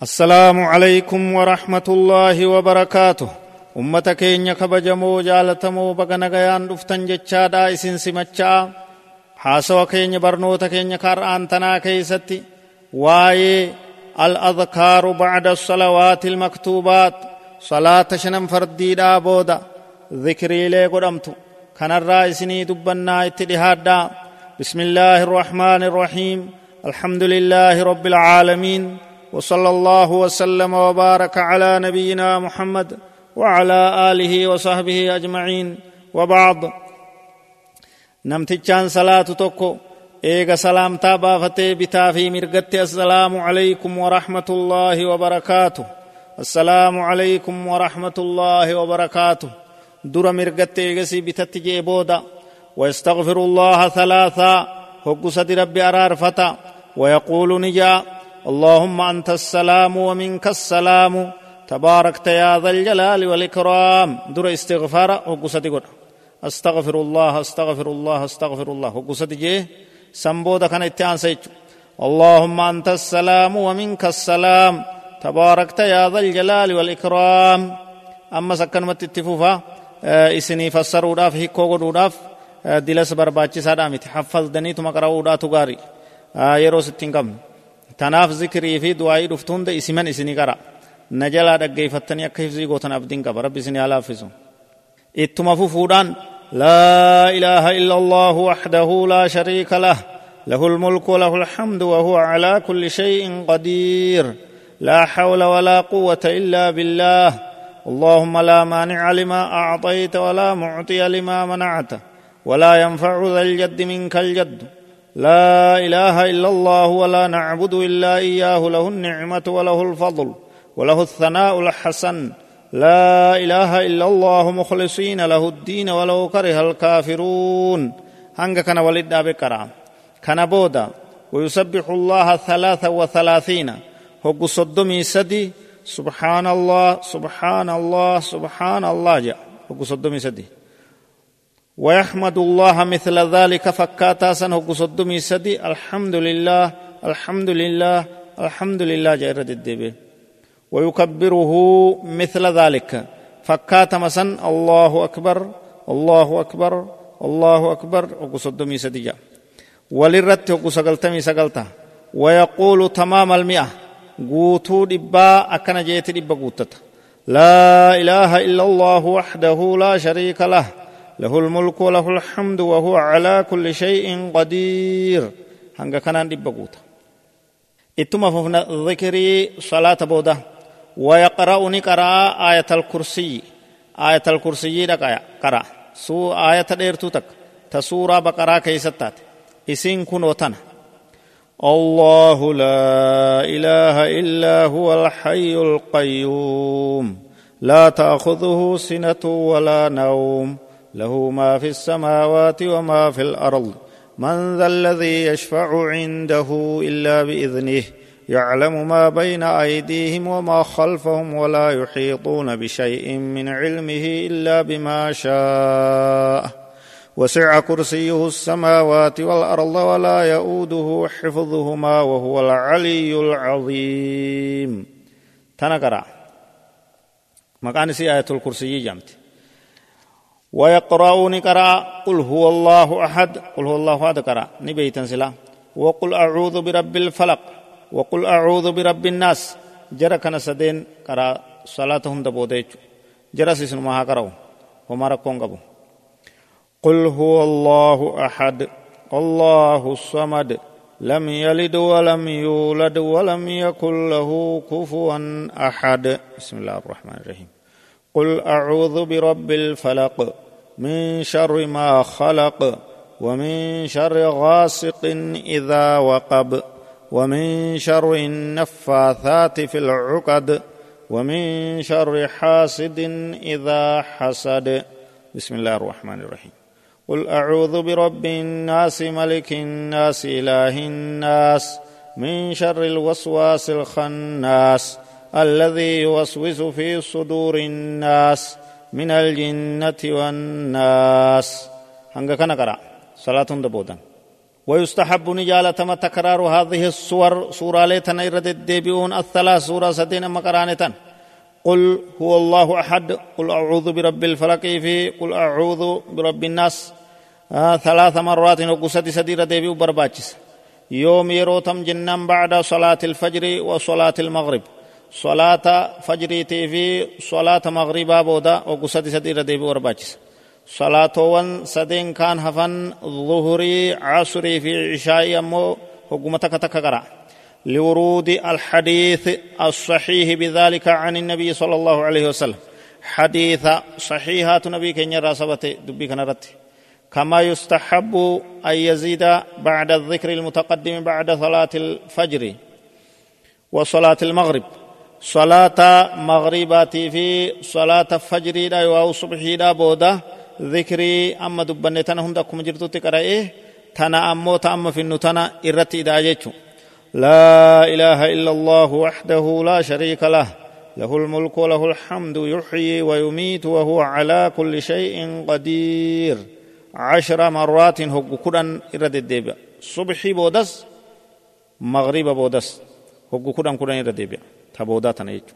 السلام عليكم ورحمة الله وبركاته ummata keenya kabajamoo jaalatamoo baga nagayaan dhuftan jechaadha isin simachaa haasawa keenya barnoota keenya kar'aan tanaa keeysatti waa'ee al-adhkaaru bacda salawaati ilmaktuubaat salaata shanan fardiidhaa booda dhikriilee godhamtu kanarraa isinii dubbannaa itti dhihaadhaa بسم الله الرحمن الرحيم الحمد لله رب العالمين وصلى الله وسلم وبارك على نبينا محمد وعلى آله وصحبه أجمعين. وبعض نمتجان صلاة توكو. ايغا سلام تابا فتي بتا في مرغتي. السلام عليكم ورحمة الله وبركاته. السلام عليكم ورحمة الله وبركاته. در مرغتي ايغسي بتتجي بودا. ويستغفر الله ثلاثا. هقصد ربي أرار فتا. ويقول نجا. اللهم أنت السلام ومنك السلام. تباركت يا ذا الجلال والإكرام. در استغفار. وقصتي قد أستغفر الله أستغفر الله أستغفر الله. وقصتي جي. سنبودا كان اتعان سيجو. اللهم أنت السلام ومنك السلام. تباركت يا ذا الجلال والإكرام. أما سكن مت اتفوفا إسني فسروا داف هيكو قدوا داف دلس برباچي سادا مت حفظ دني تما قراو دا تغاري. يرو ستين كم تناف ذكري في دعائي دفتون دا اسمن اسني قرأ na jalaa dhaggeeffattanii akka hifzii gootan abdiin qaba. Rabbi isin haa laaffisu. Ittuma fufuudhaan laa ilaaha illa allahu waxdahu laa shariika lah. له الملك وله الحمد وهو على كل شيء قدير لا حول ولا قوة إلا بالله اللهم لا مانع لما أعطيت ولا معطي لما منعت ولا ينفع ذا الجد منك الجد لا إله إلا الله ولا نعبد إلا إياه له النعمة وله الفضل وله الثناء الحسن. لا إله إلا الله مخلصين له الدين ولو كره الكافرون. هنگ كان ولد بكرا كان بودا. ويسبح الله ثلاثة وثلاثين. هو صدمي سدي سبحان الله سبحان الله سبحان الله جاء هو صدمي سدي ويحمد الله مثل ذلك فكاتا سن هو صدمي سدي. الحمد لله الحمد لله الحمد لله جاء الدبي ويكبره مثل ذلك. فكات مسن الله أكبر الله أكبر الله أكبر وقصدمي سدجا وللرت وقسقلتمي سقلتا ويقول تمام المئة. قوتو دبا أكن جيت دبا قوتت. لا إله إلا الله وحده لا شريك له. له الملك وله الحمد وهو على كل شيء قدير. هنگا كنان دبا قوتا اتما ففنا ذكري صلاة بوده ويقرأ نقرأ آية الكرسي آية الكرسي دقايا قرأ سو آية ديرتو تك تسورة بقرة كيستات إسين كن وطن الله لا إله إلا هو الحي القيوم لا تأخذه سنة ولا نوم. له ما في السماوات وما في الأرض. من ذا الذي يشفع عنده إلا بإذنه يعلم ما بين أيديهم وما خلفهم ولا يحيطون بشيء من علمه إلا بما شاء. وسع كرسيه السماوات والأرض ولا يئوده حفظهما وهو العلي العظيم. تنقرأ. مكان سي آية الكرسي جمت ويقرأون قرأ قل هو الله أحد قل هو الله أحد قرأ نبي سلا. وقل أعوذ برب الفلق وقل أعوذ برب الناس. جرى كان سدين كرا صلاتهم دبوديج جرى سيسن ما كراو وما ركون قبو قل هو الله أحد الله الصمد لم يلد ولم يولد ولم يكن له كفوا أحد. بسم الله الرحمن الرحيم. قل أعوذ برب الفلق من شر ما خلق ومن شر غاسق إذا وقب ومن شر النفاثات في العقد ومن شر حاسد اذا حسد بسم الله الرحمن الرحيم قل اعوذ برب الناس ملك الناس اله الناس من شر الوسواس الخناس الذي يوسوس في صدور الناس من الجنة والناس. هنگا كان قرا صلاه دبودا ويستحب نجالة تكرار هذه الصور سورة ليتنا إرد الديبئون الثلاث سورة سدين مقرانة قل هو الله أحد. قل أعوذ برب الفلق في قل أعوذ برب الناس. آه ثلاث مرات وقصد سدير ديبئ برباچس يوم يروتم جنان بعد صلاة الفجر وصلاة المغرب. صلاة فجريتي في صلاة مغربا بودا وقصد سدير ديبئ برباچس صلاتوان سدين كان هفن ظهري عصري في عشاء أمو حكومتك تككرا لورود الحديث الصحيح بذلك عن النبي صلى الله عليه وسلم. حديث صحيحات نبي كن راسبت دبي كنرت كما يستحب أن يزيد بعد الذكر المتقدم بعد صلاة الفجر وصلاة المغرب. صلاة مغرباتي في صلاة الفجر أو صبحي بوده ذكري أما دبنة تنا هند أكم جرتو تقرأه تنا أمو تأم في النتنا إرتي إداجيتو لا إله إلا الله وحده لا شريك له. له الملك وله الحمد يحيي ويميت وهو على كل شيء قدير. عشر مرات هو كدن إرد الدبا صبحي بودس مغرب بودس هو كدن كدن إرد الدبا تبودا تنيجو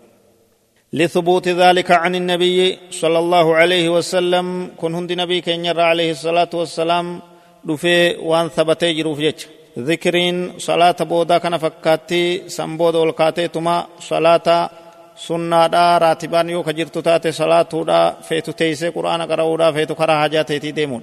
لثبوت ذلك عن النبي صلى الله عليه وسلم كن هند نبي كن يرى عليه الصلاة والسلام دفي وان ثبتي جروف جيش ذكرين صلاة بودا كان فكاتي سنبود والكاتي تما صلاة سنة دا راتبان يو كجرتو تاتي صلاة دا فيتو تيسي قرآن قرأو دا فيتو كرا حاجات تيتي ديمون